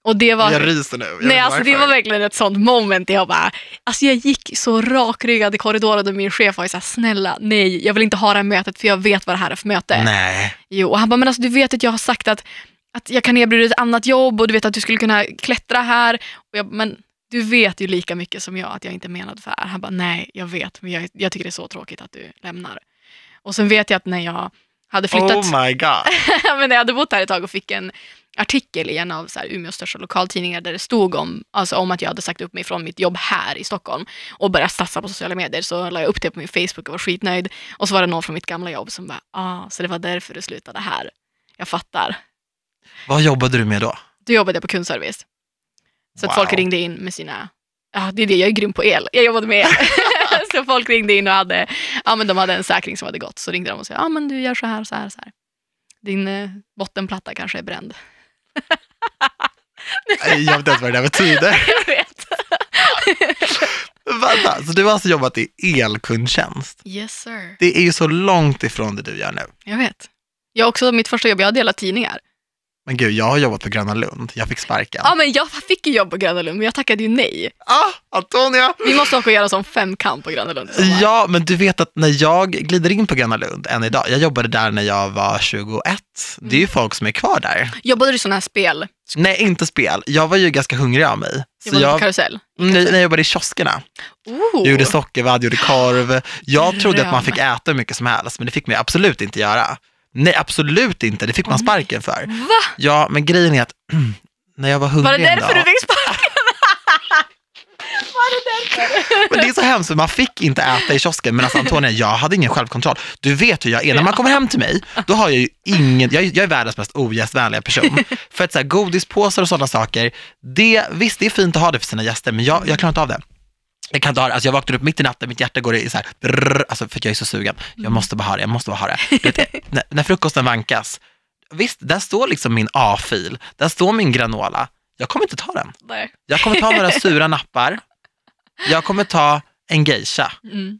Och det var... Jag ryser nu. Jag Nej, alltså det var verkligen ett sånt moment jag bara, alltså jag gick så rakryggad i korridoren och min chef var ju såhär, snälla nej, jag vill inte ha det här mötet för jag vet vad det här är för möte. Nej. Jo, och han bara, men alltså du vet att jag har sagt att, att jag kan erbjuda dig ett annat jobb och du vet att du skulle kunna klättra här. Och jag, men du vet ju lika mycket som jag att jag inte är menad för det här. Han bara, nej, jag vet, men jag, jag tycker det är så tråkigt att du lämnar. Och sen vet jag att när jag Hade flyttat, Oh my god. men jag hade bott här ett tag och fick en artikel i en av så här, Umeås största lokaltidningar där det stod om, alltså, om att jag hade sagt upp mig från mitt jobb här i Stockholm och börjat satsa på sociala medier. Så la jag upp det på min Facebook och var skitnöjd. Och så var det någon från mitt gamla jobb som bara, ah, så det var därför du slutade här. Jag fattar. Vad jobbade du med då? Då jobbade jag på kundservice. Så att Wow. folk ringde in med sina, ja det är det, jag är grym på el. Jag jobbade med el. så folk ringde in och hade, ja men de hade en säkring som hade gått. Så ringde de och sa, ja men du gör så här, så här, så här. Din eh, bottenplatta kanske är bränd. Jag vet inte ens vad det där betyder. jag vet. Vänta, så du har alltså jobbat i elkundtjänst? Yes sir. Det är ju så långt ifrån det du gör nu. Jag vet. Jag har också, mitt första jobb, jag har delat tidningar. Men gud, jag har jobbat på Gröna Lund. Jag fick sparken. Ja men jag fick ju jobb på Gröna Lund, men jag tackade ju nej. Ah, Antonia! Vi måste åka och göra som femkamp på Gröna Lund. Ja, men du vet att när jag glider in på Gröna Lund än idag, jag jobbade där när jag var 21, det är ju folk som är kvar där. Jobbade du sådana här spel? Nej, inte spel. Jag var ju ganska hungrig av mig. Så Jobbade du på jag, karusell? Mm, när jag jobbade i kioskerna. Oh. Jag gjorde sockervadd, gjorde korv. Jag trodde att man fick äta hur mycket som helst, men det fick man absolut inte göra. Nej, absolut inte. Det fick man sparken för. Va? Ja, men grejen är att när jag var hungrig Var det därför du fick sparken? Var det därför? Men det är så hemskt, för man fick inte äta i kiosken. Men alltså Antonia, jag hade ingen självkontroll. Du vet hur jag är. När man kommer hem till mig, då har jag ju ingen, jag, är- jag är världens mest ogästvänliga person. För att så här, godispåsar och sådana saker, det, visst det är fint att ha det för sina gäster, men jag, jag klarar inte av det. Jag kan inte ha det, alltså jag vaknar upp mitt i natten, mitt hjärta går i så här, brrr, alltså för att jag är så sugen. Jag måste bara ha det, jag måste bara ha det. Vet, när, när frukosten vankas, visst, där står liksom min A-fil, där står min granola. Jag kommer inte ta den. Nej. Jag kommer ta några sura nappar. Jag kommer ta en geisha. Mm.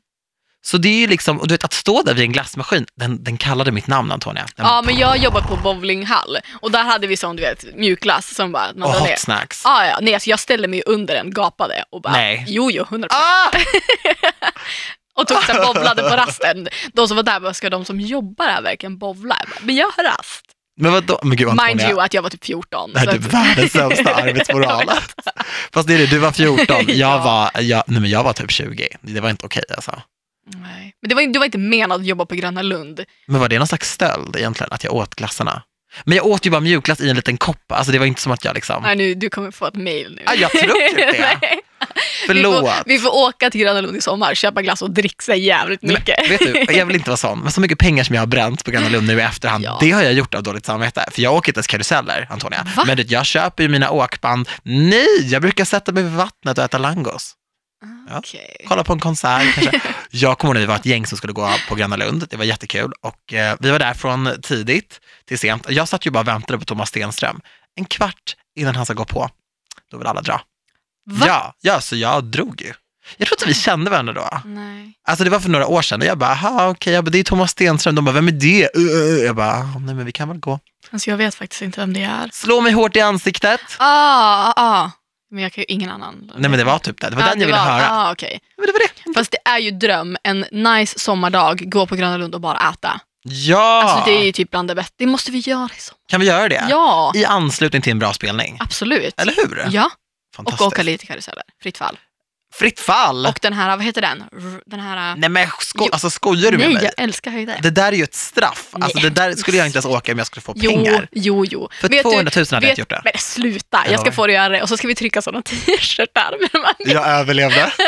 Så det är ju liksom, och du vet att stå där vid en glassmaskin, den, den kallade mitt namn Antonia. Den Ja, men jag jobbade på bowlinghall och där hade vi sån, du vet, mjukglass som bara, man och drar ner. hot snacks. Ah, ja, nej, alltså jag ställde mig under den, gapade och bara, Nej. jo, jo, 100%. Ah! Och tog här, bowlade på rasten. De som var där bara, ska de som jobbar här verkligen bowla? Bara, Men jag har rast. Men vadå, men gud Mind you att jag var typ 14. det här är typ världens sämsta arbetsmoral. Fast det är det, du var 14, jag Ja. var, jag, nej men jag var typ 20. Det var inte okej alltså. Nej. Men det var, det var inte menat att jobba på Gröna Lund. Men var det någon slags stöld egentligen, att jag åt glassarna? Men jag åt ju bara mjukglass i en liten kopp, alltså det var inte som att jag liksom, Nej, nu, du kommer få ett mail nu. Ah, jag tror typ det. Förlåt. Vi får, vi får åka till Gröna Lund i sommar, köpa glass och dricksa jävligt Men, mycket. vet du, jag vill inte vara sån, men så mycket pengar som jag har bränt på Gröna Lund nu i efterhand, Ja. det har jag gjort av dåligt samvete. För jag åker inte ens karuseller, Antonia. Va? Men du, jag köper ju mina åkband. Nej, jag brukar sätta mig vid vattnet och äta langos. Ja. Kolla på en konsert kanske. Jag kommer ihåg när vi var ett gäng som skulle gå på Gröna Lund. Det var jättekul och eh, vi var där från tidigt till sent. Jag satt ju bara och väntade på Thomas Stenström. En kvart innan han ska gå på, då vill alla dra. Va? Ja, ja, så jag drog ju. Jag tror inte vi kände varandra då. Nej. Alltså det var för några år sedan och jag bara, aha okej, bara, det är Thomas Stenström. De bara, vem är det? Uh, uh. Jag bara, "Ah, nej men vi kan väl gå. Alltså jag vet faktiskt inte vem det är. Slå mig hårt i ansiktet. Ah, ah, ah. Men jag kan ju ingen annan. Nej men det var typ det, det var Ja, den jag ville var- höra. Ah, okej. Men det var det. Fast det är ju dröm, en nice sommardag, gå på Gröna Lund och bara äta. Ja, Alltså det är ju typ bland det bästa. Det måste vi göra i sommar. kan vi göra det? Ja, I anslutning till en bra spelning. absolut. Eller hur? Ja, och åka lite karuseller. Fritt fall. Fritt fall. Och den här, vad heter den? Den här... Nej men sko- Jo. alltså, skojar du med Nej, mig? jag älskar höjder. Det där är ju ett straff. Alltså, det där skulle jag inte ens åka om jag skulle få pengar. Jo, jo, jo. För Vet 200 000 hade jag inte gjort det. Men sluta, Jag ska få dig att göra det. Och så ska vi trycka sådana t-shirtar. Jag överlevde.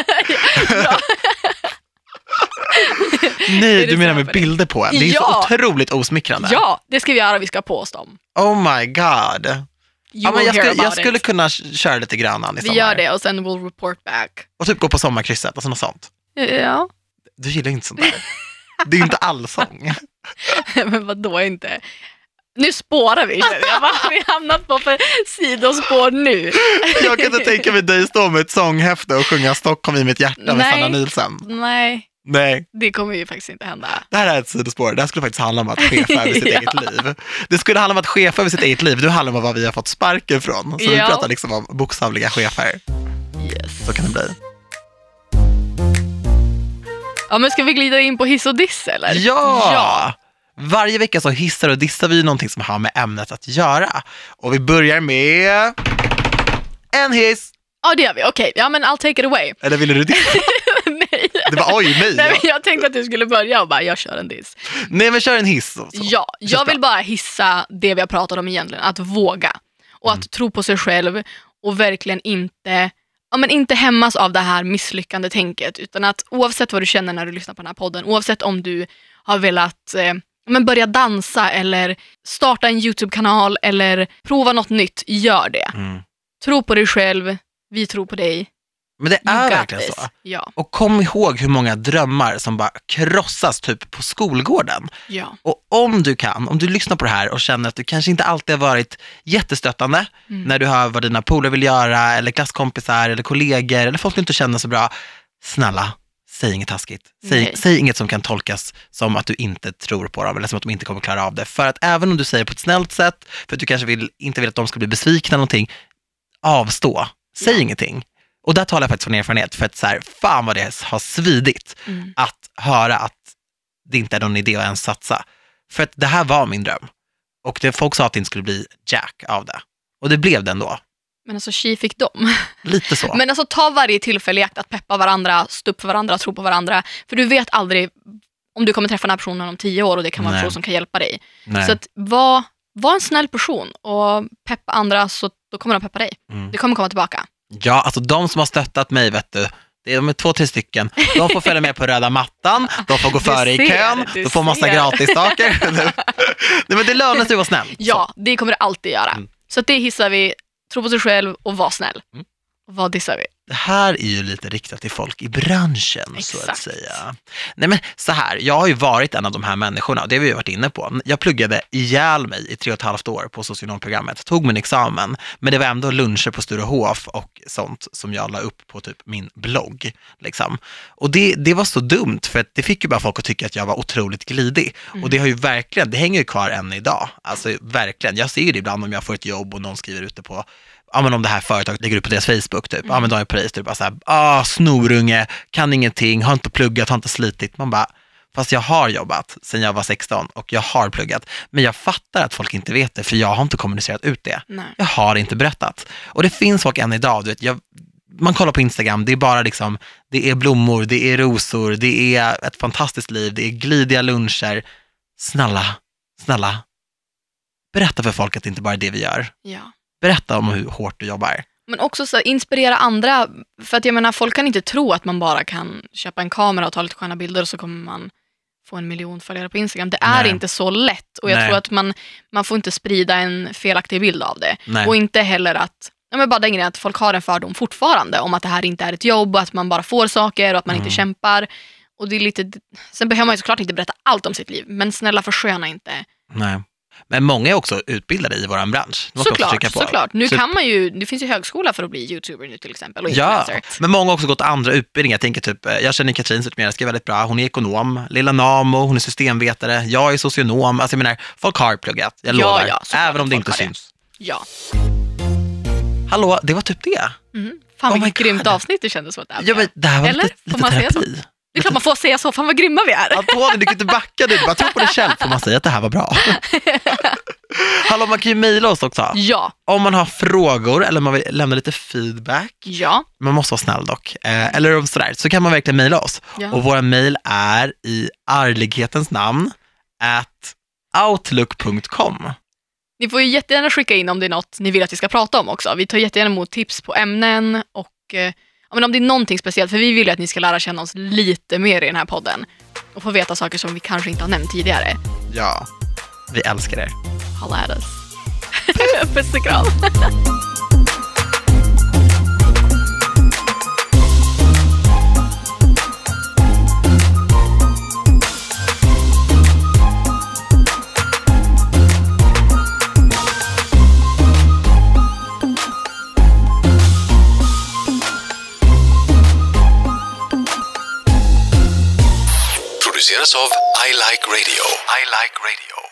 Nej, du menar med bilder på. Det är Ja. så otroligt osmickrande. Ja, det ska vi göra. Vi ska ha på oss dem. Oh my god. Ja, men jag, skulle, jag skulle kunna köra lite Grönan i Vi sommar. gör det och sen we'll report back. Och typ gå på sommarkrysset, alltså något sånt. Ja, Du gillar inte sånt där. Det är ju inte allsång. men vadå inte? Nu spårar vi. Jag har vi hamnat på för sidospår nu? Jag kan inte tänka mig dig stå med ett sånghäfte och sjunga Stockholm i mitt hjärta med Nej. Sanna Nielsen. Nej, Nej, det kommer ju faktiskt inte hända. det här är ett sidospår. Det här skulle faktiskt handla om att chefa över sitt Ja. eget liv. Det skulle handla om att chefa över sitt eget liv. Det handlar om var vi har fått sparken från. Så vi Ja. pratar liksom om bokstavliga chefer. Yes. Så kan det bli. Ja, men ska vi glida in på hiss och diss eller? Ja! Ja. Varje vecka så hissar och dissar vi någonting som har med ämnet att göra. Och vi börjar med en hiss. Ja, det gör vi. Okej, ja men I'll take it away. Eller ville du dissa? Det var oj, nej. Nej, men jag tänkte att du skulle börja och bara, jag kör en diss. Nej men kör en hiss. och så. Ja, jag vill bara hissa det vi har pratat om egentligen, att våga. Och att Mm. tro på sig själv och verkligen inte, ja, men inte hämmas av det här misslyckande tänket. Utan att oavsett vad du känner när du lyssnar på den här podden, oavsett om du har velat eh, ja, men börja dansa eller starta en YouTube-kanal eller prova något nytt, gör det. Mm. Tro på dig själv, vi tror på dig. Men det är verkligen this. så. Ja, Och kom ihåg hur många drömmar som bara krossas typ på skolgården. ja. Och om du kan, om du lyssnar på det här och känner att du kanske inte alltid har varit jättestöttande Mm. när du hör vad dina polare vill göra eller klasskompisar eller kollegor eller folk du inte känner så bra. Snälla, säg inget taskigt. Säg, säg inget som kan tolkas som att du inte tror på dem eller som att de inte kommer klara av det. För att även om du säger på ett snällt sätt, för att du kanske vill, inte vill att de ska bli besvikna eller någonting, avstå. Säg Ja. ingenting. Och där talar jag faktiskt från erfarenhet, för att så här, fan vad det har svidit Mm. att höra att det inte är någon idé att ens satsa. För att det här var min dröm. Och det, folk sa att det inte skulle bli jack av det. Och det blev det ändå. Men alltså tji fick dem. Lite så. Men alltså ta varje tillfälle i akt att peppa varandra, stå upp för varandra, tro på varandra. För du vet aldrig om du kommer träffa den här personen om tio år och det kan vara en person som kan hjälpa dig. Nej. Så att var, var en snäll person och peppa andra så då kommer de peppa dig. Mm. Det kommer komma tillbaka. Ja, alltså de som har stöttat mig, vet du, det är de är två, tre stycken. De får följa med på röda mattan, de får gå före i ser, kön, du de får massa ser. gratis saker. Nej, men det lönar sig att vara snäll. Ja, det kommer det alltid göra. Mm. Så det hissar vi, tro på sig själv och var snäll. Mm. Och vad dissar vi? Det här är ju lite riktat till folk i branschen, så att Exakt. säga. Nej men så här, jag har ju varit en av de här människorna, det har vi ju varit inne på. Jag pluggade ihjäl mig i tre och ett halvt år på socionomprogrammet, tog min examen, men det var ändå luncher på Sturehof och sånt som jag la upp på typ min blogg. Liksom. Och det, det var så dumt, för det fick ju bara folk att tycka att jag var otroligt glidig. Och det har ju verkligen, det hänger ju kvar än idag. Alltså verkligen, jag ser ju det ibland om jag får ett jobb och någon skriver ute på ja men om det här företaget lägger upp på deras Facebook typ, ja men Daniel Paris, typ bara såhär, ah snorunge, kan ingenting, har inte pluggat, har inte slitit. Man bara, fast jag har jobbat sedan jag var 16 och jag har pluggat. Men jag fattar att folk inte vet det, för jag har inte kommunicerat ut det. Nej. Jag har inte berättat. Och det finns folk än idag, du vet, jag, man kollar på Instagram, det är bara liksom, det är blommor, det är rosor, det är ett fantastiskt liv, det är glidiga luncher. Snälla, snälla, berätta för folk att det inte bara är det vi gör. Ja. Berätta om hur hårt du jobbar. Men också så inspirera andra. För att jag menar, folk kan inte tro att man bara kan köpa en kamera och ta lite sköna bilder och så kommer man få en miljon följare på Instagram. Det är Nej. inte så lätt och jag Nej. tror att man, man får inte sprida en felaktig bild av det. Nej. Och inte heller att, ja men bara den grejen att folk har en fördom fortfarande om att det här inte är ett jobb och att man bara får saker och att man Mm. inte kämpar. Och det är lite, sen behöver man ju såklart inte berätta allt om sitt liv, men snälla försköna inte. Nej. Men många är också utbildade i vår bransch. Såklart, såklart. Nu Så- kan man ju, det finns ju högskola för att bli youtuber nu till exempel och Ja, men många har också gått andra utbildningar. Jag, tänker typ, eh, jag känner Katrin Zytomierska väldigt bra. Hon är ekonom. Lilla Namo, hon är systemvetare. Jag är socionom. Alltså jag menar, folk har pluggat. Jag Ja, lovar. ja, Även om det inte har det. syns. Ja. Hallå, det var typ det. Mm. Fan Oh vilket grymt avsnitt det kändes som att det här Ja, men det här var Eller? lite, lite terapi. Det är klart man får säga så, fan vad grymma vi är. Tony, du kan inte backa nu. Bara tro på dig själv får man säga att det här var bra. Hallå, man kan ju mejla oss också. Ja, Om man har frågor eller man vill lämna lite feedback. ja, Man måste vara snäll dock. Eh, eller om sådär, så kan man verkligen mejla oss. ja. Och våra mejl är i ärlighetens namn at outlook.com. Ni får ju jättegärna skicka in om det är något ni vill att vi ska prata om också. Vi tar jättegärna emot tips på ämnen och eh, men om det är någonting speciellt, för vi vill ju att ni ska lära känna oss lite mer i den här podden och få veta saker som vi kanske inte har nämnt tidigare. Ja, vi älskar er. Halla at us. Puss och kram. produceras av I Like Radio. I like radio.